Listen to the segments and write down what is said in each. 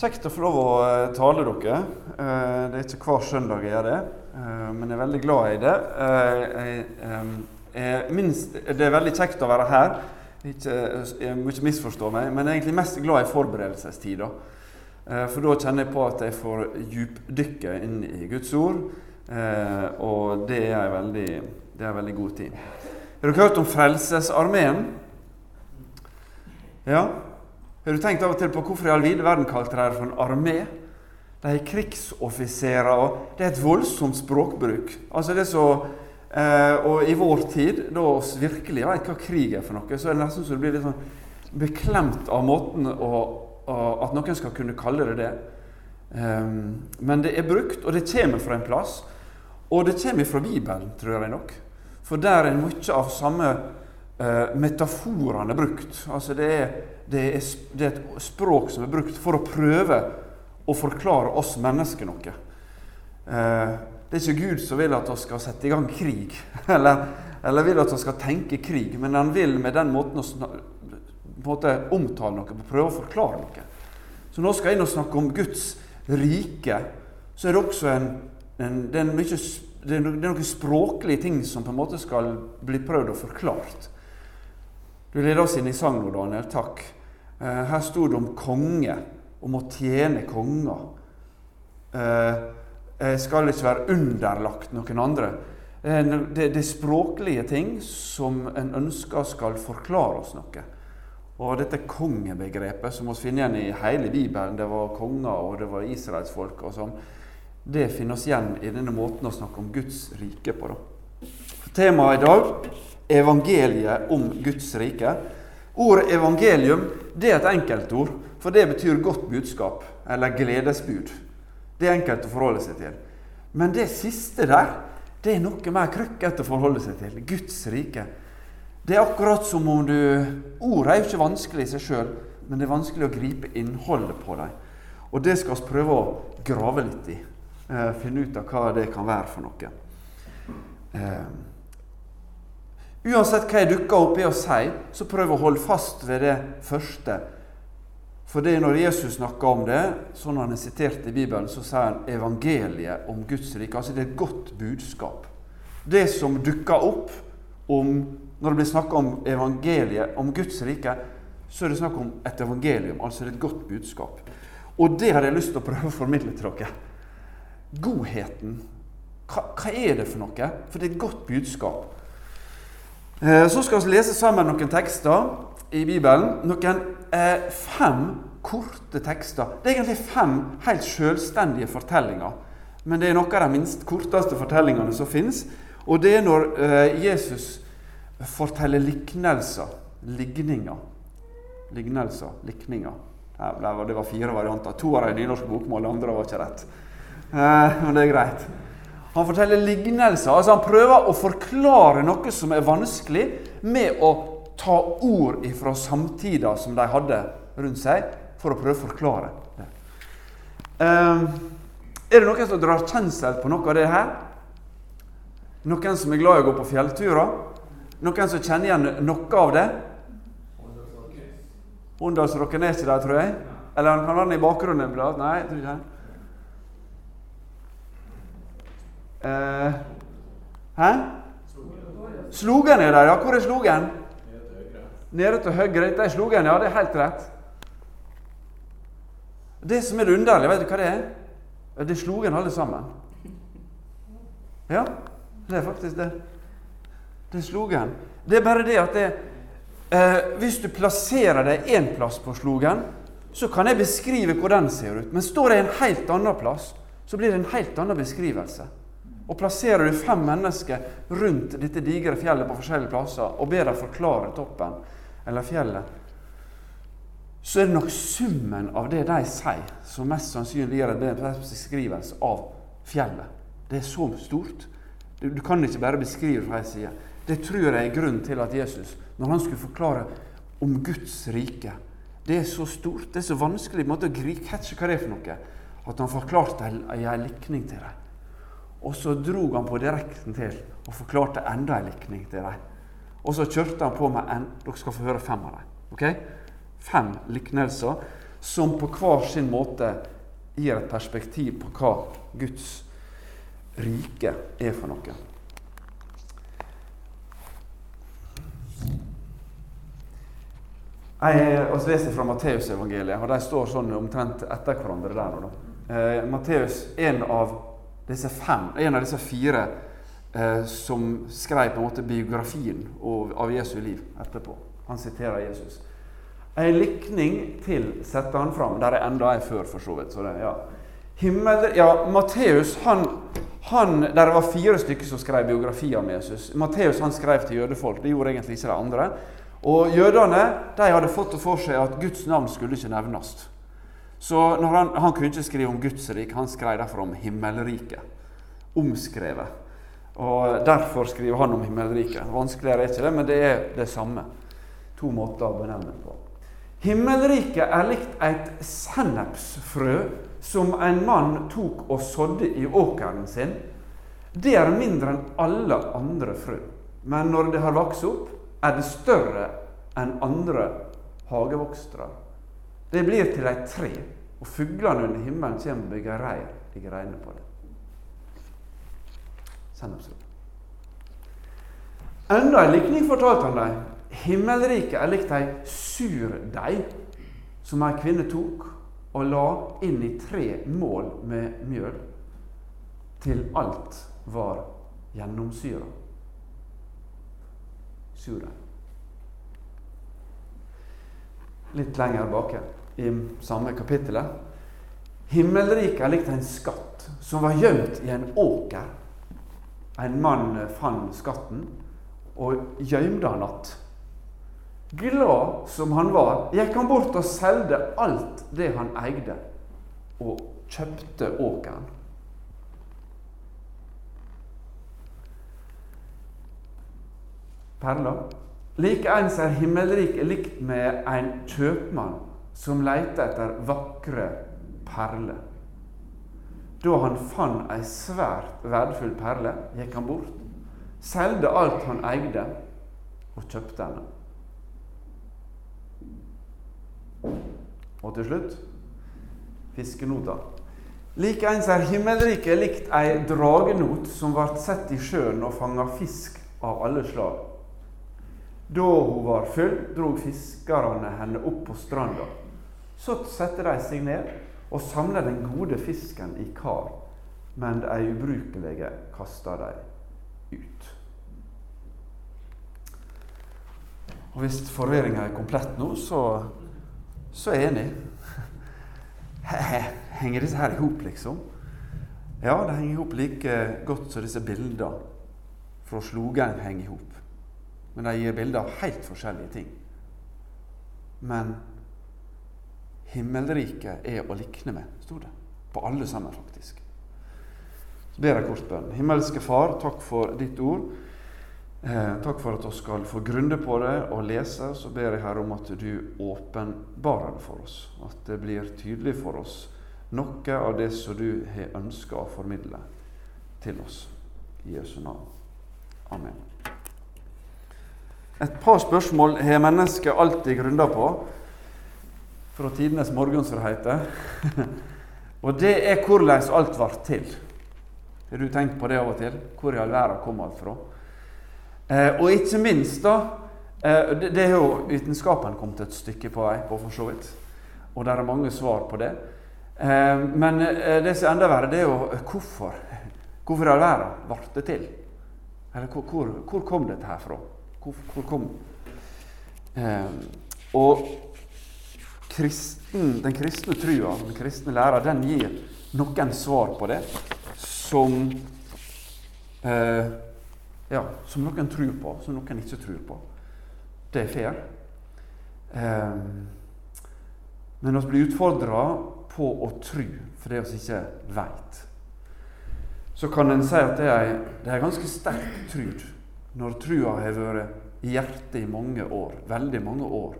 Kjekt å få lov å eh, tale dere. Eh, Det er ikke hver søndag jeg gjør det, eh, men jeg er veldig glad i det. Det er veldig kjekt å være her. Jeg må ikke misforstå meg, men jeg er egentlig mest glad i forberedelsestida. For da kjenner jeg på at jeg får djupdykke inn i Guds ord, og det er en veldig, er en veldig god tid. Har dere hørt om Frelsesarmeen? Ja? Har du tenkt av og til på hvorfor i all vide verden kalte de det for en armé? De er krigsoffiserer, og det er et voldsomt språkbruk. Altså det så, eh, og i vår tid, da vi virkelig vet hva krig er for noe, så er det nesten så du blir litt sånn beklemt av måten å, å, at noen skal kunne kalle det det. Um, men det er brukt, og det kommer fra en plass. Og det kommer fra Bibelen, tror jeg nok. For der er mye av samme uh, metaforene brukt. Altså det er, det, er, et språk som er brukt for å prøve å forklare oss mennesker noe. Eh, det er ikke Gud som vil at vi skal sette i gang krig, eller, eller vil at vi skal tenke krig, men han vil med den måten å på måte omtale noe, prøve å forklare noe. Så når vi skal inn og snakke om Guds rike, så er det også en, en, det er mye, det er noen språklige ting som på en måte skal bli prøvd og forklart. Du leder oss inn i sang nå, Daniel. Takk. Eh, her sto det om konge, om å tjene konger. Eh, jeg skal ikke være underlagt noen andre. Eh, det er språklige ting som en ønsker skal forklare oss noe. Og dette kongebegrepet som vi finner igjen i hele Bibelen, det var konger og det var israelsfolk og sånn, det finner oss igjen i denne måten å snakke om Guds rike på. da. Temaet i dag evangeliet om Guds rike. Ordet evangelium det er et enkeltord, for det betyr godt budskap, eller gledesbud. Det er enkelt å forholde seg til. Men det siste der, det er noe mer krøkkete å forholde seg til. Guds rike. Det er akkurat som om du Ordet er jo ikke vanskelig i seg sjøl, men det er vanskelig å gripe innholdet på dem. Og det skal vi prøve å grave litt i. eh, finne ut av hva det kan være for noe. Eh, uansett hva jeg dukker opp i å si, så prøv å holde fast ved det første. For det er når Jesus snakker om det, sånn han er sitert i Bibelen, så sier han evangeliet om Guds rike. Altså det er et godt budskap. Det som dukker opp om, når det blir snakka om evangeliet om Guds rike, så er det snakk om et evangelium, altså det er et godt budskap. Og det har jeg lyst til å prøve å formidle til dere. Godheten. Hva, hva er det for noe? For det er et godt budskap. Eh, Så skal vi lese sammen noen tekster i Bibelen. Noen eh, fem korte tekster. Det er egentlig fem helt selvstendige fortellinger. Men det er noen av de minst korteste fortellingene som fins. Og det er når eh, Jesus forteller liknelser. Ligninger. Lignelser. Likninger. Det var, fire varianter. To av dem er nynorsk bokmål, andre var ikke rett. Eh, men det er greit. Han forteller lignelser. altså Han prøver å forklare noe som er vanskelig, med å ta ord ifra samtida som de hadde rundt seg, for å prøve å forklare det. Eh, er det noen som drar kjensel på noe av det her? Noen som er glad i å gå på fjellturer? Noen som kjenner igjen noe av det? Åndalsrocken er ikke der, tror jeg. Eller han kan være den i bakgrunnen. Nei, jeg tror ikke det. Eh, hæ? Slogen er der, ja. Hvor er slogen? Nede til høyre. Dette er slogen, ja. Det er helt rett. Det som er det underlige, vet du hva det er? Det er slogen alle sammen. Ja, det er faktisk det. Det er slogen. Det er bare det at det, eh, hvis du plasserer deg én plass på slogen, så kan jeg beskrive hvordan den ser ut. Men står jeg en helt annen plass, så blir det en helt annen beskrivelse. Og plasserer du fem mennesker rundt dette digre fjellet på forskjellige plasser og ber dem forklare toppen eller fjellet, så er det nok summen av det de sier, som mest sannsynlig gir en beskrivelse av fjellet. Det er så stort. Du, kan ikke bare beskrive fra én side. Det tror jeg er grunnen til at Jesus, når han skulle forklare om Guds rike Det er så stort, det er så vanskelig på en måte å catche hva det er for noe, at han forklarte i en likning til dem. Og så drog han på direkten til og forklarte enda en likning til dem. Og så kjørte han på med en Dere skal få høre fem av dem. Okay? Fem liknelser som på hver sin måte gir et perspektiv på hva Guds rike er for noe. Jeg altså, leser fra Matteusevangeliet, og de står sånn omtrent etter hverandre der. Eh, Matteus, en av fem, en av disse fire eh, som skrev på en måte biografien av Jesu liv etterpå. Han siterer Jesus. En likning til setter han fram. Der er enda en før, for så vidt. Så det, ja. Himmel, ja, Matteus han, han, Der var fire stykker som skrev biografier om Jesus. Matteus han skrev til jødefolk. Det gjorde egentlig ikke de andre. Og Jødene de hadde fått det for seg at Guds navn skulle ikke nevnes. Så han, han, kunne ikke skrive om Guds rik, han skrev derfor om himmelriket. Omskrevet. Og Derfor skriver han om himmelriket. Vanskeligere er ikke det, men det er det samme. To måter å benevne på. Himmelriket er likt et sennepsfrø som en mann tok og sådde i åkeren sin. Det er mindre enn alle andre frø. Men når det har vokst opp, er det større enn andre hagevokstere. Det blir til et tre, og fuglene under himmelen kommer og bygger reir i greinene på det. Sennepsfrø. Enda en likning fortalte han dem. Himmelriket er likt ei surdeig som ei kvinne tok og la inn i tre mål med mjøl til alt var gjennomsyra. Surdeig. Litt lenger bake i samme kapittelet. Himmelriket er likt en skatt som var gjemt i en åker. En mann fant skatten og gjemte den att Glad som han var, gikk han bort og solgte alt det han eide, og kjøpte åkeren. Perler. Likeens er himmelriket likt med en kjøpmann som leita etter vakre perler. Da han fant ei svært verdifull perle, gikk han bort, solgte alt han eide, og kjøpte henne. Og til slutt fiskenota. Likeens er himmelriket likt ei dragenot som ble sett i sjøen og fanga fisk av alle slag. Da hun var full, drog fiskerne henne opp på stranda. Så setter de seg ned og samler den gode fisken i kar, men de ubrukelige kaster de ut. Og Hvis forvirringa er komplett nå, så så er jeg enig. Henger disse her i hop, liksom? Ja, det henger i hop like godt som disse bildene fra Slogen henger i hop. Men de gir bilder av helt forskjellige ting. Men himmelriket er å likne med, sto det. På alle sammen, faktisk. Så ber jeg kort bønn. Himmelske Far, takk for ditt ord. Eh, takk for at vi skal få grunde på det og lese. Så ber jeg Herre om at du åpenbarer det for oss. At det blir tydelig for oss noe av det som du har ønska å formidle til oss. I Jesu navn. Amen. Et par spørsmål har mennesket alltid grunna på fra tidenes morgen, som det heter. og det er hvordan alt ble til. Har du tenkt på det av og til? Hvor i all verden kom alt fra? Eh, og ikke minst, da eh, det, det er jo vitenskapen kommet et stykke på vei på, for så vidt. Og det er mange svar på det. Eh, men eh, det som er enda verre, det er jo eh, hvorfor. Hvorfor i all verden ble det til? Eller hvor, hvor, hvor, kom dette her fra? Hvor, hvor kom eh, Og kristen, den kristne trua, den kristne læra, den gir noen svar på det som eh, ja, som noen tror på, som noen ikke tror på. Det er fair. Eh, men vi blir utfordra på å tro for det vi ikke veit. Så kan en si at det er, det er ganske sterk tru, når trua har vært i hjertet i mange år, veldig mange år,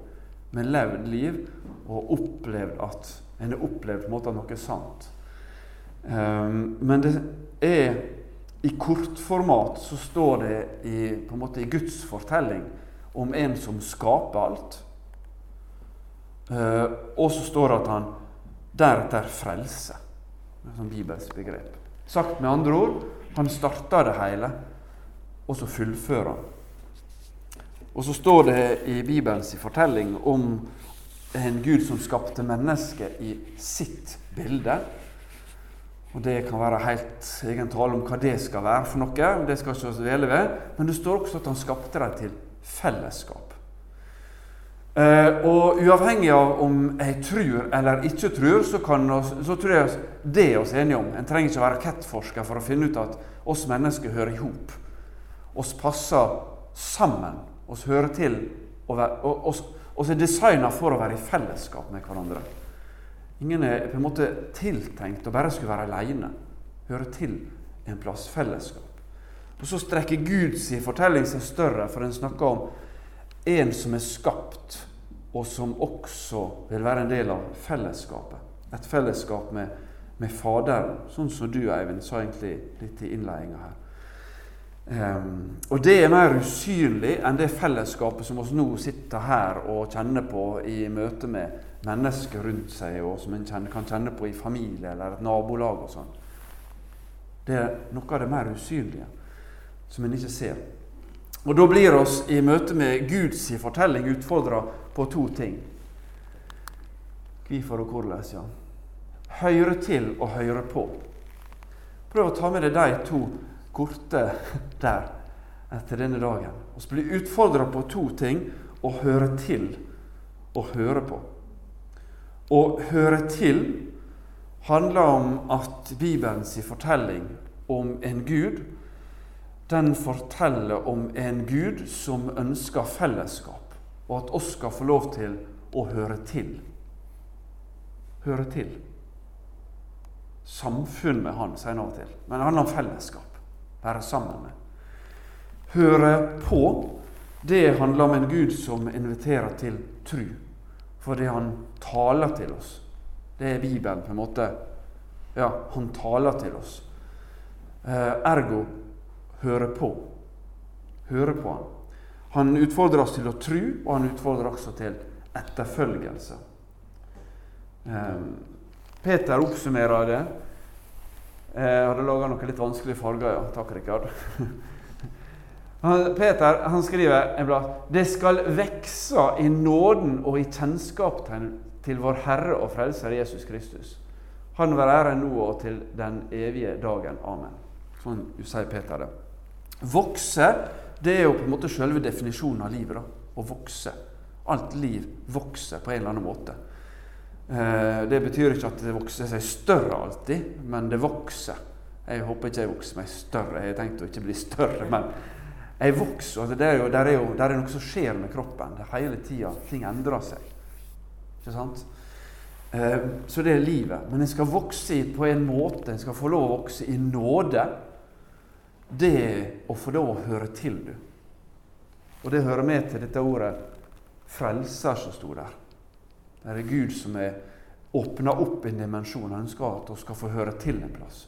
med levd liv og opplevd at en har opplevd på en måte noe sant. Um, men det er i kortformat så står det i, på en måte i Guds fortelling om en som skaper alt. Uh, og så står det at han deretter frelser. Sånt bibelsk begrep. Sagt med andre ord han starter det hele, og så fullfører han. Og så står det i Bibelens fortelling om en Gud som skapte mennesket i sitt bilde. Og Det kan være helt egen tale om hva det skal være for noe. det skal ikke dvele ved, Men det står også at han skapte dem til fellesskap. Eh, og uavhengig av om jeg tror eller ikke tror, så, oss, så tror jeg det er oss enige om. En trenger ikke å være rakettforsker for å finne ut at oss mennesker hører i hop. Oss passer sammen. Oss hører til og oss, oss er designa for å være i fellesskap med hverandre. Ingen er på en måte tiltenkt å bare skulle være aleine. Høre til en plass. Fellesskap. Og Så strekker Guds fortelling seg større, for en snakker om en som er skapt, og som også vil være en del av fellesskapet. Et fellesskap med, med Faderen, sånn som du, Eivind, sa egentlig litt i innledninga her. Um, og det er mer usynlig enn det fellesskapet som vi nå sitter her og kjenner på i møte med mennesker rundt seg, og som en kan kjenne på i familie eller et nabolag og sånn. Det er noe av det mer usynlige som en ikke ser. Og Da blir oss i møte med Guds fortelling utfordra på to ting. Hvorfor og hvordan, ja. Høre til og høre på. Prøv å ta med deg de to korte der etter denne dagen. Vi blir utfordra på to ting å høre til og høre på. Å høre til handler om at Bibelens fortelling om en Gud den forteller om en Gud som ønsker fellesskap, og at oss skal få lov til å høre til. Høre til. Samfunn med Han, sier han av og til. Men det handler om fellesskap. Være sammen med. Høre på, det handler om en Gud som inviterer til tru fordi han taler til oss. Det er Bibelen på en måte. Ja, han taler til oss. Eh, ergo høre på. Høre på han. Han utfordrer oss til å tro, og han utfordrer også til etterfølgelse. Eh, Peter oppsummerer det. Jeg hadde laga noen litt vanskelige farger, ja. Takk, Rikard. Peter han skriver en blad, det skal vekse i nåden og i kjennskap til vår Herre og Frelser Jesus Kristus. Han være ære nå og til den evige dagen. Amen. Sånn sier Peter det. Vokse, det er jo på en måte selve definisjonen av livet. da, Å vokse. Alt liv vokser på en eller annen måte. Eh, det betyr ikke at det vokser seg større alltid, men det vokser. Jeg håper ikke jeg vokser meg større. Jeg har tenkt å ikke bli større, men jeg vokser. Altså det er jo, der, er jo, der er noe som skjer med kroppen. Det hele tida. Ting endrer seg. Ikke sant? Eh, så det er livet. Men en skal vokse på en måte. En skal få lov å vokse i nåde. Det å få lov å høre til, du. Og det hører med til dette ordet 'frelser' som sto der. Det er Gud som er åpna opp en dimensjon. Han ønsker at vi skal få høre til en plass.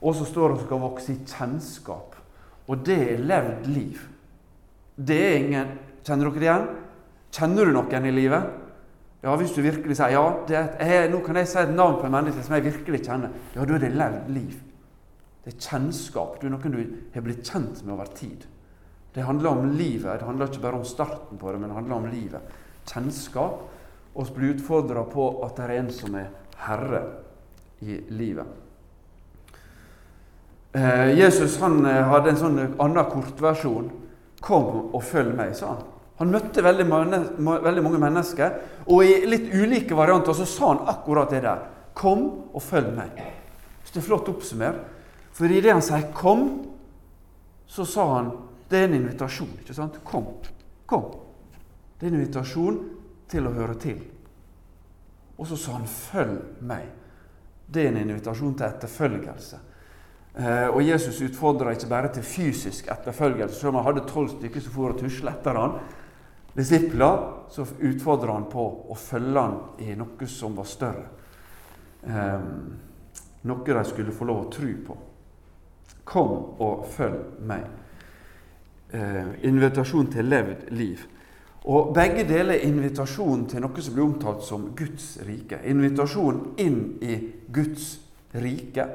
Og så står det at vi skal vokse i kjennskap. Og det er levd liv. Det er ingen Kjenner dere det igjen? Kjenner du noen i livet? Ja, hvis du virkelig sier ja, et, jeg, nå kan jeg si et navn på en menneske som jeg virkelig kjenner. Ja, da er det levd liv. Det er kjennskap. Du er noen du har blitt kjent med over tid. Det handler om livet. Det handler ikke bare om starten på det, men det handler om livet. Kjennskap. Og bli utfordra på at det er en som er herre i livet. Eh, Jesus han eh, hadde en sånn annen kortversjon. 'Kom og følg meg', sa han. Han møtte veldig veldig mange, mennesker, og i litt ulike varianter så sa han akkurat det der. 'Kom og følg meg'. Så Det er flott oppsummert. For i det han sier 'kom', så sa han det er en invitasjon. ikke sant? Kom. Kom. Det er en invitasjon til å høre til. Og så sa han 'følg meg'. Det er en invitasjon til etterfølgelse. Eh, og Jesus utfordra ikke bare til fysisk etterfølgelse. Selv om han hadde tolv stykker som for og tusla etter han, disipler, så utfordra han på å følge han i noe som var større. Eh, noe de skulle få lov å tro på. Kom og følg meg. Eh, invitasjon til levd liv. Og Begge deler er invitasjon til noe som blir omtalt som Guds rike. Invitasjon inn i Guds rike,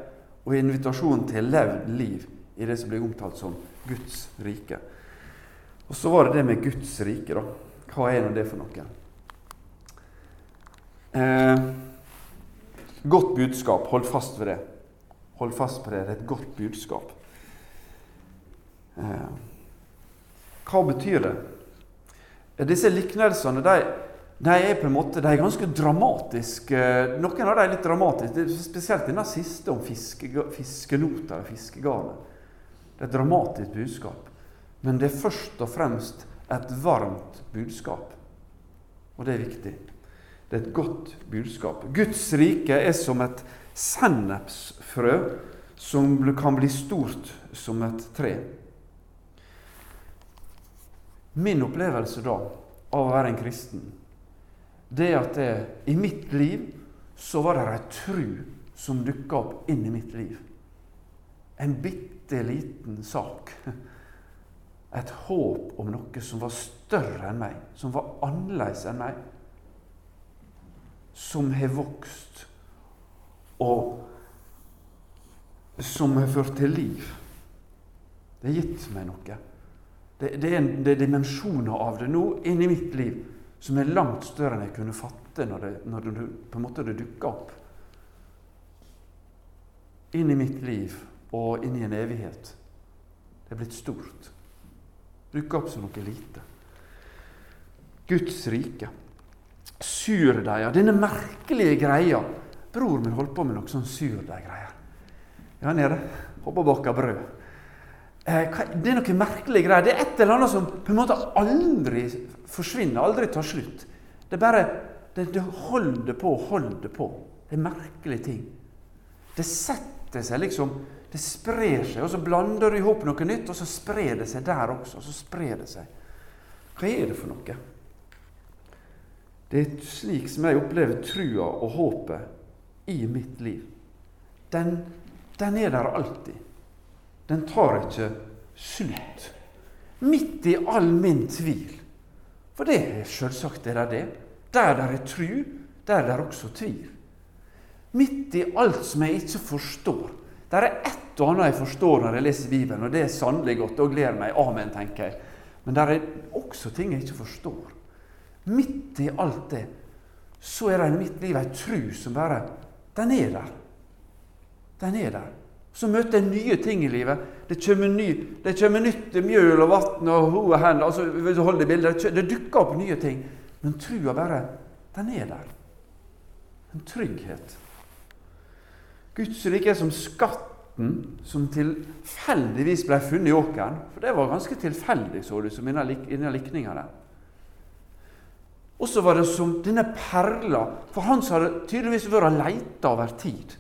og invitasjon til levd liv i det som blir omtalt som Guds rike. Og så var det det med Guds rike, da. Hva er nå det for noe? Eh, godt budskap. Hold fast ved det. Hold fast på det. Det er et godt budskap. Eh, hva betyr det? Disse liknelsene de, de, er på en måte, de er ganske dramatiske. Noen av dem er litt dramatiske, spesielt denne siste om fiske, fiskenota eller fiskegarnet. Det er et dramatisk budskap. Men det er først og fremst et varmt budskap. Og det er viktig. Det er et godt budskap. Guds rike er som et sennepsfrø som kan bli stort som et tre. Min opplevelse da av å være en kristen, det er at det, i mitt liv så var det ei tru som dukka opp inn i mitt liv. En bitte liten sak. Et håp om noe som var større enn meg, som var annerledes enn meg. Som har vokst, og som har ført til liv. Det har gitt meg noe. Det, det, er, det, er, dimensjoner av det nå inni mitt liv som er langt større enn jeg kunne fatte når det, når det på en måte det dukka opp. Inn i mitt liv og inn i en evighet. Det er blitt stort. Dukka opp som noe lite. Guds rike. Surdeiga, denne merkelige greia. Bror min holdt på med noe sånn surdeig-greier. Ja, nede. Hoppe bak av brød. Eh, det er noe merkelig greier. Det er et eller annet som på en måte aldri forsvinner, aldri tar slutt. Det er bare det, det holder på og holder på. Det er merkelige ting. Det setter seg liksom Det sprer seg, og så blander du i hop noe nytt, og så sprer det seg der også. og så sprer det seg. Hva er det for noe? Det er slik som jeg opplever trua og håpet i mitt liv. Den, den er der alltid den tar ikke slutt. Midt i all min tvil. For det er selvsagt er det. Der det er tru, der det er også tvil. Midt i alt som jeg ikke forstår. Der er ett og annet jeg forstår når jeg leser Bibelen, og det er sannelig godt. og gleder meg. Amen, tenker jeg. Men der er også ting jeg ikke forstår. Midt i alt det så er det i mitt liv ei tru som bare Den er der. Den er der. Så møter jeg nye ting i livet. Det kommer, ny, det kommer nytt mjøl og vann og ho og hen. Altså, hvis du holder bildet, det dukker opp nye ting. Men trua bare, den er der. En trygghet. Guds rike er som skatten som tilfeldigvis ble funnet i åkeren. For det var ganske tilfeldig, så du, som innen likninga der. Og så var det som denne perla for han som hadde tydeligvis vært leita over tid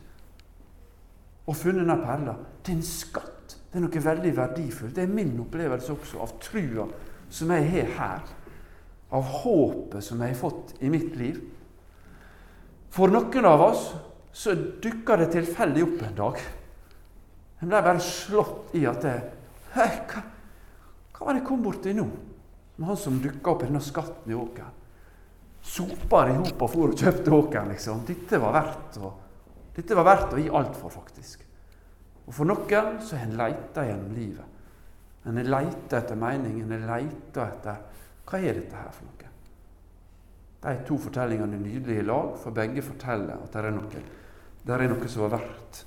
og funnet denne perla. Det er en skatt. Det er noe veldig verdifullt. Det er min opplevelse også av trua som jeg har her. Av håpet som jeg har fått i mitt liv. For noen av oss så dukka det tilfeldig opp en dag. En ble bare slått i at det, hva, hva var det jeg kom borti nå? Med han som dukka opp i denne skatten i åkeren. Sopa det i hop og for og kjøpte åkeren, liksom. Dette var verdt å dette var verdt å gi alt for, faktisk. Og For noen så har en leita gjennom livet. En har leita etter mening, en har leita etter Hva er dette her for noe? De to fortellingene er nydelige i lag, for begge forteller at det er noe, det er noe som er verdt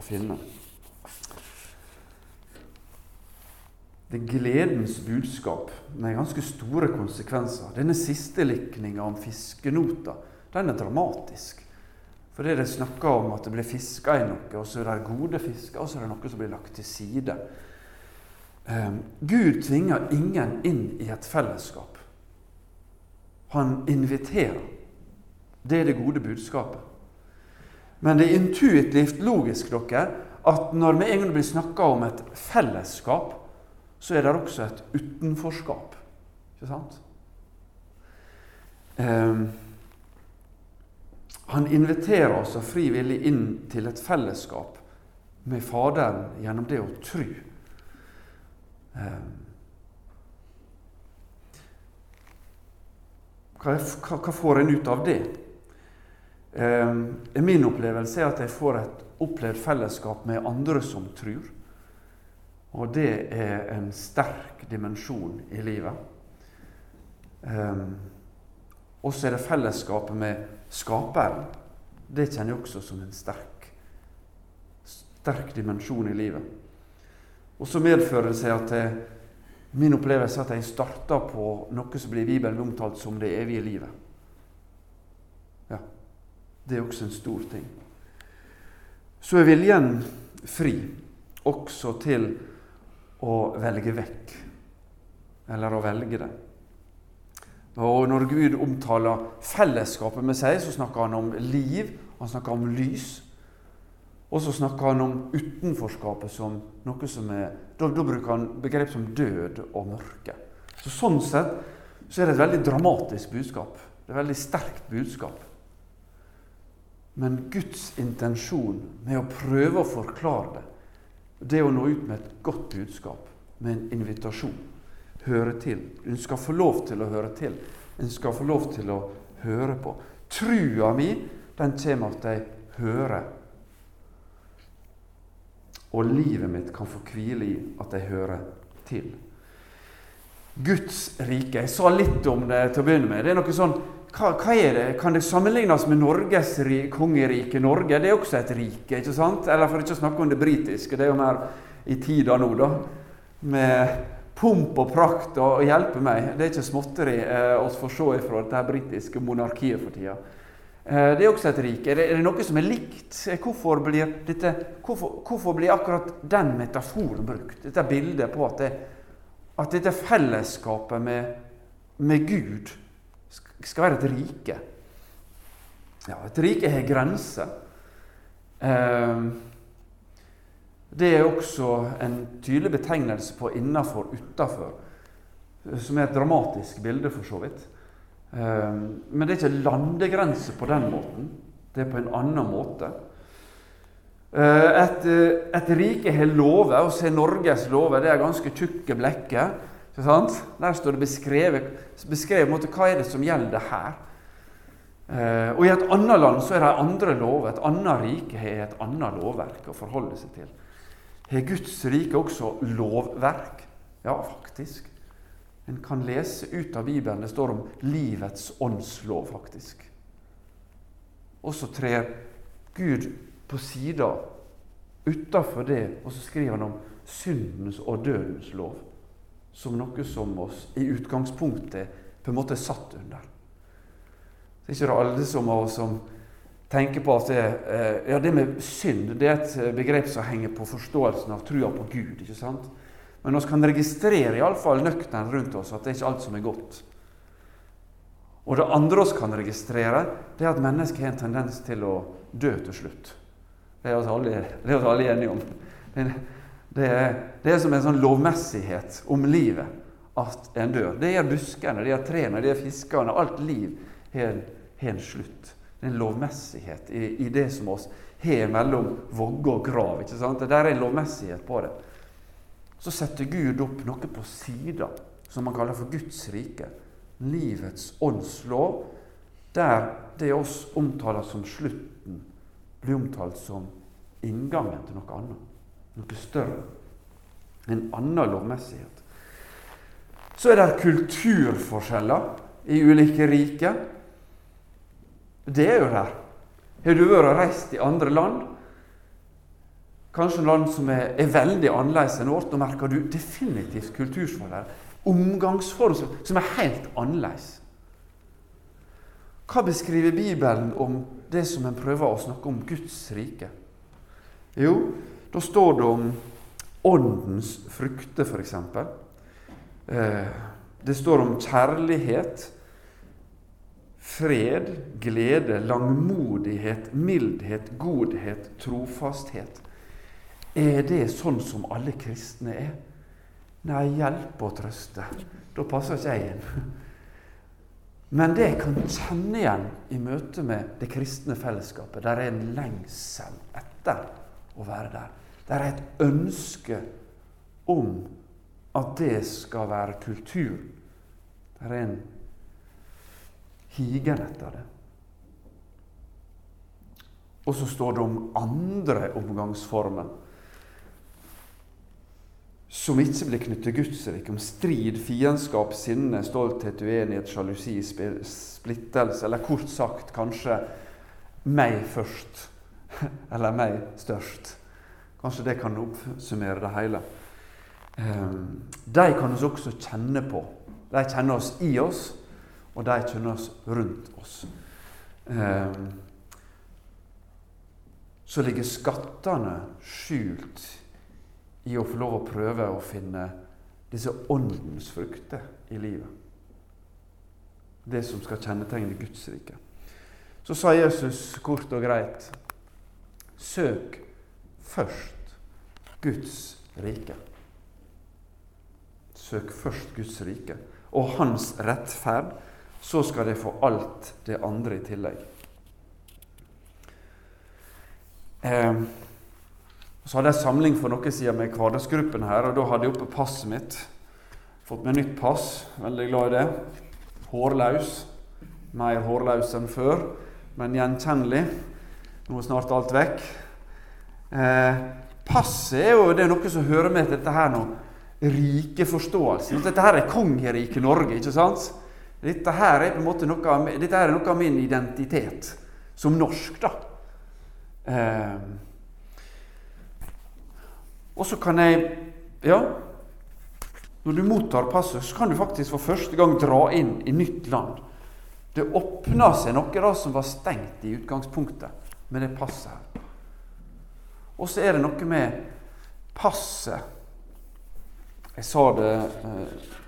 å finne. Det er gledens budskap med ganske store konsekvenser. Denne siste likninga om fiskenota den er dramatisk. For det er det snakker om at det blir fiska i noe, og så er det gode fisker, og så er det noe som blir lagt til side. Um, Gud tvinger ingen inn i et fellesskap. Han inviterer. Det er det gode budskapet. Men det er intuitivt logisk dere, at når vi en gang blir snakka om et fellesskap, så er det også et utenforskap. Ikke sant? Um, han inviterer oss frivillig inn til et fellesskap med Faderen gjennom det å tro. Ehm. hva, får en ut av det? Eh, min opplevelse er at jeg får et opplevd fellesskap med andre som tror. Og det er en sterk dimensjon i livet. Også og så er det fellesskapet med Skaperen. Det kjenner jeg også som en sterk, sterk dimensjon i livet. Og så medfører det seg at jeg, min opplevelse er at jeg starter på noe som blir i Bibelen omtalt som det evige livet. Ja, Det er også en stor ting. Så er viljen fri også til å velge vekk, eller å velge det. Og Når Gud omtaler fellesskapet med seg, så snakker han om liv, han snakker om lys. Og så snakker han om utenforskapet som noe som er Da, da bruker han begrep som død og mørke. Så Sånn sett så er det et veldig dramatisk budskap. Det er et veldig sterkt budskap. Men Guds intensjon med å prøve å forklare det, det er å nå ut med et godt budskap, med en invitasjon høre til. Hun skal få lov til å høre til. Hun skal få lov til å høre på. Trua mi, den kommer at jeg hører. Og livet mitt kan få hvile i at jeg hører til. Guds rike. Jeg sa litt om det til å begynne med. Det er noe sånn, hva, hva er det? Kan det sammenlignes med Norges kongerike? Norge det er også et rike, ikke sant? Eller for ikke å snakke om det britiske. Det er jo mer i tida nå, da. Med pomp og prakt og, hjelpe meg. Det er ikke småtteri eh, å få se fra dette britiske monarkiet for tida. Eh, det er også et rike. Er det, er det noe som er likt? Eh, hvorfor blir, dette, hvorfor, hvorfor blir, akkurat den metaforen brukt? Dette bildet på at, det, at dette fellesskapet med, med Gud skal være et rike. Ja, et rike har grenser. Eh, det er også en tydelig betegnelse på innafor, utafor, som er et dramatisk bilde, for så vidt. Ehm, men det er ikke landegrense på den måten. Det er på en annen måte. Eh, et, et rike har lover, og se Norges lover. Det er ganske tjukke blekker. Der står det beskrevet, beskrevet hva er det som gjelder her. Eh, og I et annet land så er det andre lover. Et annet rike har et annet lovverk å forholde seg til. Har Guds rike også lovverk? Ja, faktisk. En kan lese ut av Bibelen. Det står om livets åndslov, faktisk. Og så trer Gud på sida utafor det, og så skriver han om syndens og dødens lov. Som noe som oss i utgangspunktet på en måte er satt under. Det er ikke alle som oss som tenker på at det, eh, ja, det med synd det er et eh, begrep som henger på forståelsen av trua på Gud. ikke sant? Men vi kan registrere iallfall nøkternt rundt oss at det er ikke alt som er godt. Og det andre vi kan registrere, det er at mennesket har en tendens til å dø til slutt. Det er vi alle, alle, enige om. Det, er, det, er, som en sånn lovmessighet om livet at en dør. Det gjør buskene, det gjør trærne, det gjør fiskene. Alt liv har en slutt. Det er en lovmessighet i, i det som oss har mellom vogge og grav. ikke sant? Det er en lovmessighet på det. Så setter Gud opp noe på sida som man kaller for Guds rike. Livets åndslov, der det oss omtaler som slutten, blir omtalt som inngangen til noe annet. Noe større. En annen lovmessighet. Så er det kulturforskjeller i ulike riker. Det er jo der. Har du vært reist i andre land, kanskje land som er, er veldig annerledes enn vårt, Nå merker du definitivt kulturforhold. Omgangsforhold som er helt annerledes. Hva beskriver Bibelen om det som en prøver å snakke om Guds rike? Jo, da står det om åndens frukter, f.eks. Eh, det står om kjærlighet, fred, glede, langmodighet, mildhet, godhet, trofasthet. Er det sånn som alle kristne er? Nei, hjelp og trøste. Da passer ikke jeg inn. Men det jeg kan kjenne igjen i møte med det kristne fellesskapet, der er en lengsel etter å være der. Der er et ønske om at det skal være kultur. Der er en higen etter det. Og så står det om andre omgangsformer som ikke blir knyttet til Guds rike, om strid, fiendskap, sinne, stolthet, uenighet, sjalusi, splittelse, eller kort sagt kanskje meg først, eller meg størst. Kanskje det kan oppsummere det hele. Ehm, de kan oss også kjenne på. De kjenner oss i oss, og de kjenner oss rundt oss. Ehm, så ligger skattene skjult i å få lov å prøve å finne disse åndens frukter i livet. Det som skal kjennetegne Guds rike. Så sa Jesus kort og greit Søk først Guds rike. Søk først Guds rike og Hans rettferd, så skal de få alt det andre i tillegg. Eh, så hadde jeg samling for noen siden med hverdagsgruppen her, og da hadde jeg oppe passet mitt. Fått meg nytt pass. Veldig glad i det. Hårløs. Mer hårløs enn før, men gjenkjennelig. Nå er snart alt vekk. Eh, passet er jo det er noe som hører med til dette her nå. Rikeforståelsen. Dette her er kongeriket Norge, ikke sant? Dette her er på en måte noe, dette er noe av min identitet som norsk, da. Eh, og så kan jeg Ja, når du mottar passet, så kan du faktisk for første gang dra inn i nytt land. Det åpna seg noe da som var stengt i utgangspunktet med det passet her. Og så er det noe med passet Jeg sa det eh,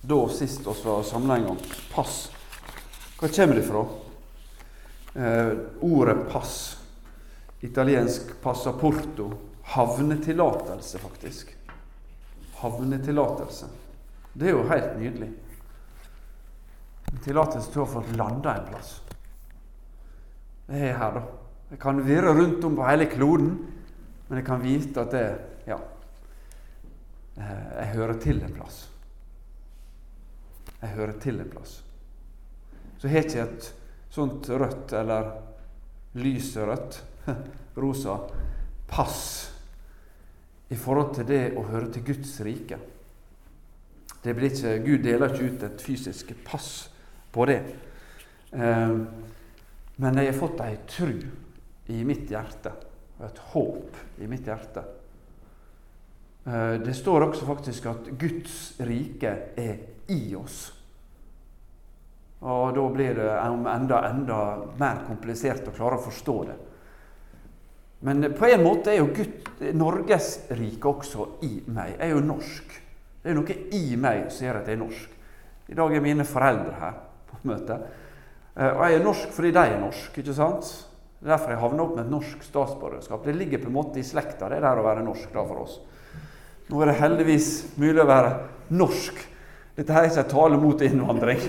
da sist vi var samla en gang. Pass. Hva kommer det fra? Eh, ordet pass. Italiensk passaporto havnetillatelse, faktisk. Havnetillatelse. Det er jo helt nydelig. En tillatelse til å få landa en plass. Det er her, da. Jeg kan virre rundt om på hele kloden, men jeg kan vite at det Ja. Eh, jeg hører til en plass. Jeg hører til en plass. Så har jeg ikke et sånt rødt eller lyserødt, rosa, pass i forhold til det å høre til Guds rike. Det blir ikke, Gud deler ikke ut et fysisk pass på det. Eh, men jeg har fått ei tru i mitt hjerte og et håp i mitt hjerte. Eh, det står også faktisk at Guds rike er i oss. Og da blir det enda, enda mer komplisert å klare å forstå det. Men på en måte er jo Gud, Norges rike også i meg. Jeg er jo norsk. Det er noe i meg som gjør at jeg er norsk. I dag er mine foreldre her på møte. Eh, og jeg er norsk fordi de er norsk, ikke sant? Det er derfor jeg havner opp med et norsk statsborgerskap. Det ligger på en måte i slekta, det der å være norsk da for oss. Nå er det heldigvis mulig å være norsk. Dette her er ikke en tale mot innvandring.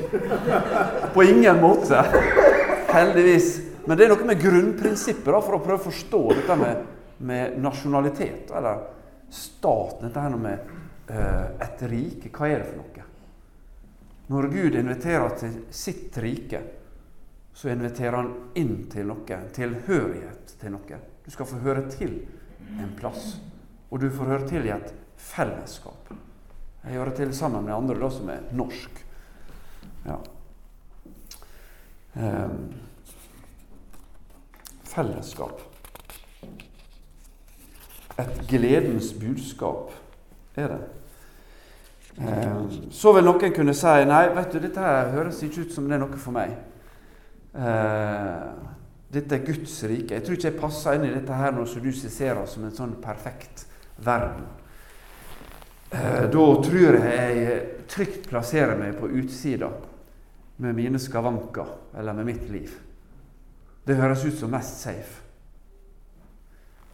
På ingen måte. Heldigvis. Men det er noe med grunnprinsippet da, for å prøve å forstå dette med, med nasjonalitet, eller staten. Dette her med uh, et rike. Hva er det for noe? Når Gud inviterer til sitt rike, så inviterer han inn til noe. Tilhørighet til noe. Du skal få høre til en plass. Og du får høre til i et fellesskap. Jeg hører til sammen med andre da, som er norsk. Ja. Eh, fellesskap. Et gledens budskap er det. Eh, så vil noen kunne si nei, vet du, dette her høres ikke ut som det er noe for meg. Eh, dette er Guds rike. Jeg tror ikke jeg passer inn i dette her nå som du skisserer som en sånn perfekt verden. Eh, da tror jeg jeg trygt plasserer meg på utsida med mine skavanker eller med mitt liv. Det høres ut som mest safe.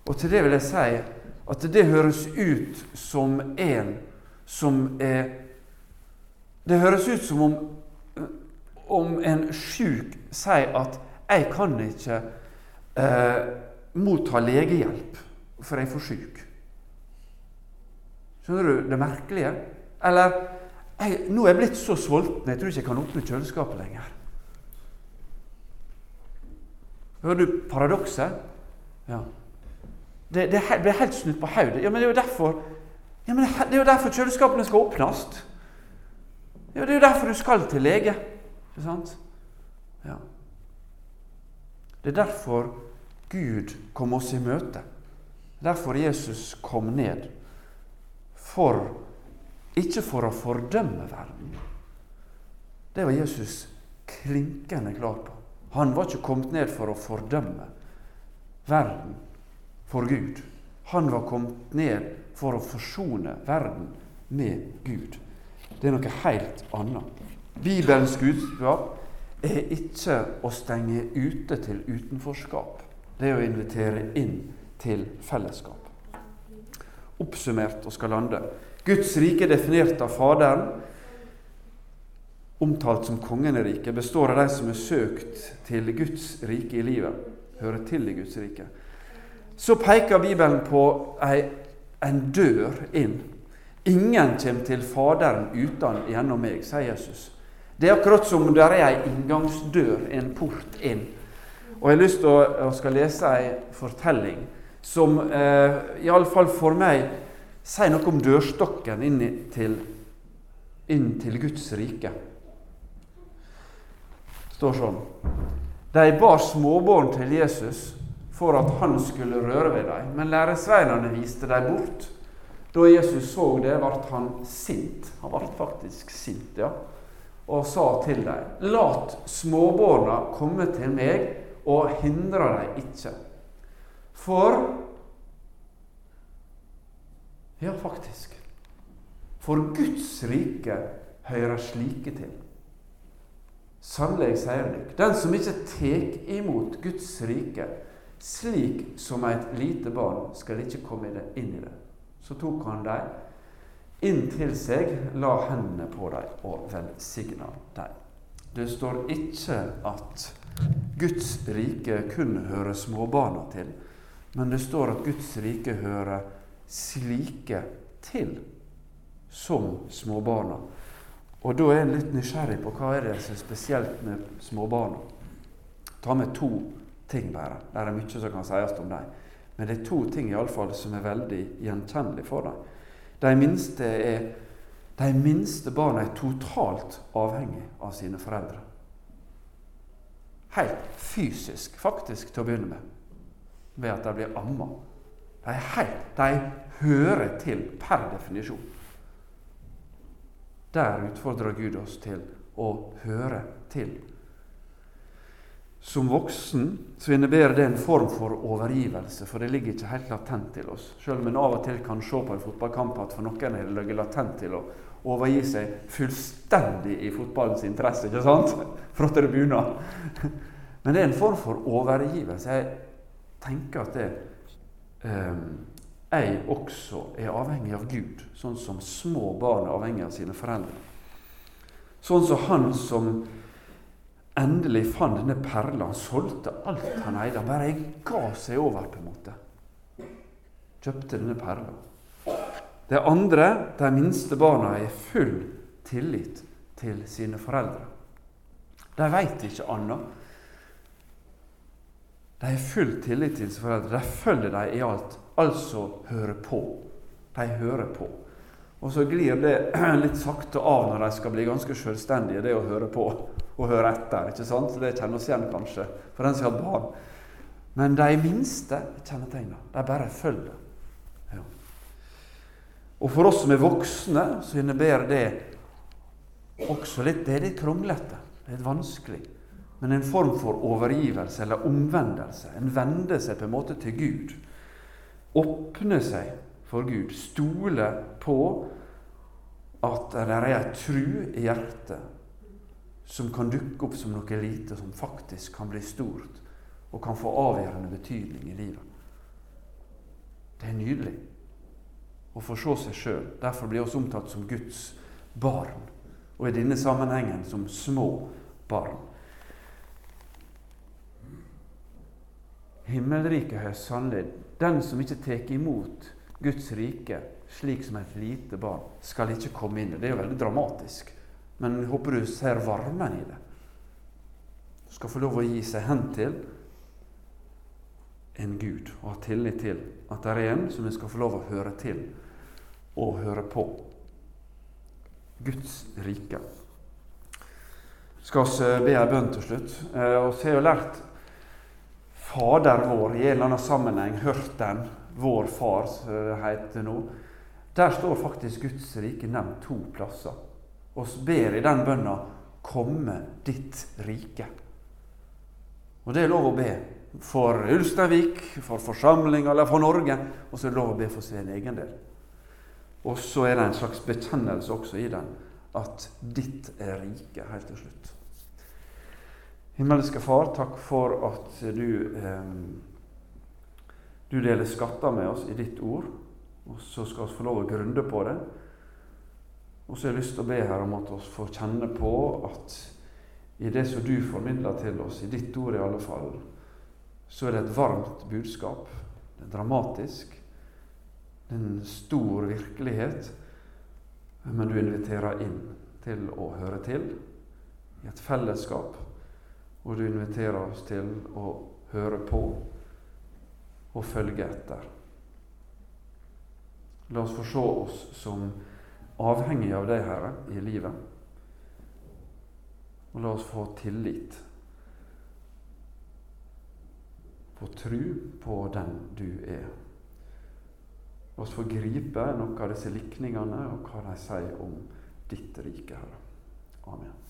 Og til det vil jeg si at det høres ut som en som er Det høres ut som om, om en sjuk sier at 'jeg kan ikke eh, motta legehjelp, for jeg er for sjuk'. Skjønner du det merkelige? Eller jeg, Nå er jeg blitt så sulten jeg tror ikke jeg kan åpne kjøleskapet lenger. Hører du paradokset? Ja. Det, det blir helt snudd på hodet. Ja, men det er jo derfor ja, men det er jo derfor kjøleskapene skal åpnes. Ja, det er jo derfor du skal til lege. Ikke sant? Ja. Det er derfor Gud kom oss i møte. Derfor Jesus kom ned. For Ikke for å fordømme verden. Det var Jesus klinkende klar på. Han var ikke kommet ned for å fordømme verden for Gud. Han var kommet ned for å forsone verden med Gud. Det er noe helt annet. Bibelens budskap er ikke å stenge ute til utenforskap. Det er å invitere inn til fellesskap. Oppsummert og skal lande. Guds rike, definert av Faderen, omtalt som kongen i riket, består av de som er søkt til Guds rike i livet, hører til i Guds rike. Så peker Bibelen på ei en dør inn. Ingen kommer til Faderen uten gjennom meg, sier Jesus. Det er akkurat som det er ei inngangsdør, en port inn. Og Jeg har lyst til å skal lese ei fortelling som eh, iallfall for meg sier noe om dørstokken inn til, inn til Guds rike. Det står sånn De bar småbarn til Jesus for at han skulle røre ved dem. Men læresveinene viste dem bort. Da Jesus så det, ble han sint. Han ble faktisk sint, ja. Og sa til dem, lat småbarna komme til meg, og hindre dem ikke. For Ja, faktisk. For Guds rike hører slike til. Sannelig sier dere, den som ikke tek imot Guds rike, slik som et lite barn skal ikke komme inn i det. Så tok han dem inn til seg, la hendene på dem og velsigna dem. Det står ikke at Guds rike kun hører småbarna til, men det står at Guds rike hører slike til som småbarna. Og da er en litt nysgjerrig på hva er det som er spesielt med småbarna. Ta med to ting bare. Det er mye som kan sies om dem. Men det er to ting i alle fall som er veldig gjenkjennelige for dem. De minste, er, de minste barna er totalt avhengig av sine foreldre. Helt fysisk, faktisk, til å begynne med, ved at de blir amma. De, helt, de hører til per definisjon. Der utfordrer Gud oss til å høre til som voksen så innebærer det en form for overgivelse, for det ligger ikke helt latent til oss. Selv om en av og til kan se på en fotballkamp at for noen er det ligget latent til å overgi seg fullstendig i fotballens interesse, ikke sant? For at. Men det er en form for overgivelse. Jeg tenker at det eh, jeg også er avhengig av Gud, sånn som små barn er avhengig av sine foreldre. Sånn som han som endelig fant denne perla. Han solgte alt han eide. Han bare ga seg over, på en måte. Kjøpte denne perla. Det andre, de minste barna, er full tillit til sine foreldre. De veit ikke annet. De har full tillit til sine foreldre. De følger dem i alt. Altså hører på. De hører på. Og så glir det litt sakte av når de skal bli ganske selvstendige, det å høre på og høre etter. ikke sant? Det kjenner oss igjen, kanskje, for den som har barn. Men de minste kjennetegna, de bare følger. Ja. Og for oss som er voksne, så innebærer det også litt Det er litt kronglete. Det er litt vanskelig. Men en form for overgivelse eller omvendelse. En vende seg på en måte til Gud. Åpne seg for Gud. Stole på at det er ei tru i hjertet som kan dukke opp som noe lite, som faktisk kan bli stort og kan få avgjørende betydning i livet. Det er nydelig å få se seg sjøl. Derfor blir vi omtalt som Guds barn, og i denne sammenhengen som små barn. Himmelriket har sannelig Den som ikke tar imot Guds rike, slik som et lite barn, skal ikke komme inn. Det er jo veldig dramatisk. Men jeg håper du ser varmen i det. Du skal få lov å gi seg hen til en Gud og ha tillit til at det er en som vi skal få lov å høre til og høre på. Guds rike. Skal vi be ei bønn til slutt? Eh, vi har jo lært Fader vår i en eller annen sammenheng, hørt den, Vår Far, som det heter nå. Der står faktisk Guds rike nevnt to plasser. Vi ber i den bønna 'Komme ditt rike'. Og det er lov å be for Ulsteinvik, for forsamlinga eller for Norge. Og så er det lov å be for sin egen del. Og så er det en slags bekjennelse også i den at ditt er rike, helt til slutt. Himmelske Far, takk for at du, eh, du deler skatter med oss i ditt ord. Og så skal vi få lov å grunde på det. Og så har jeg lyst til å be her om at vi får kjenne på at i det som du formidler til oss, i ditt ord i alle fall, så er det et varmt budskap. Det er dramatisk. Det er en stor virkelighet. Men du inviterer inn til å høre til i et fellesskap. Og du inviterer oss til å høre på og følge etter. La oss få se oss som avhengige av deg, Herre, i livet. Og la oss få tillit få tru på den du er. La oss få gripe noen av disse likningene og hva de sier om ditt rike, Herre. Amen.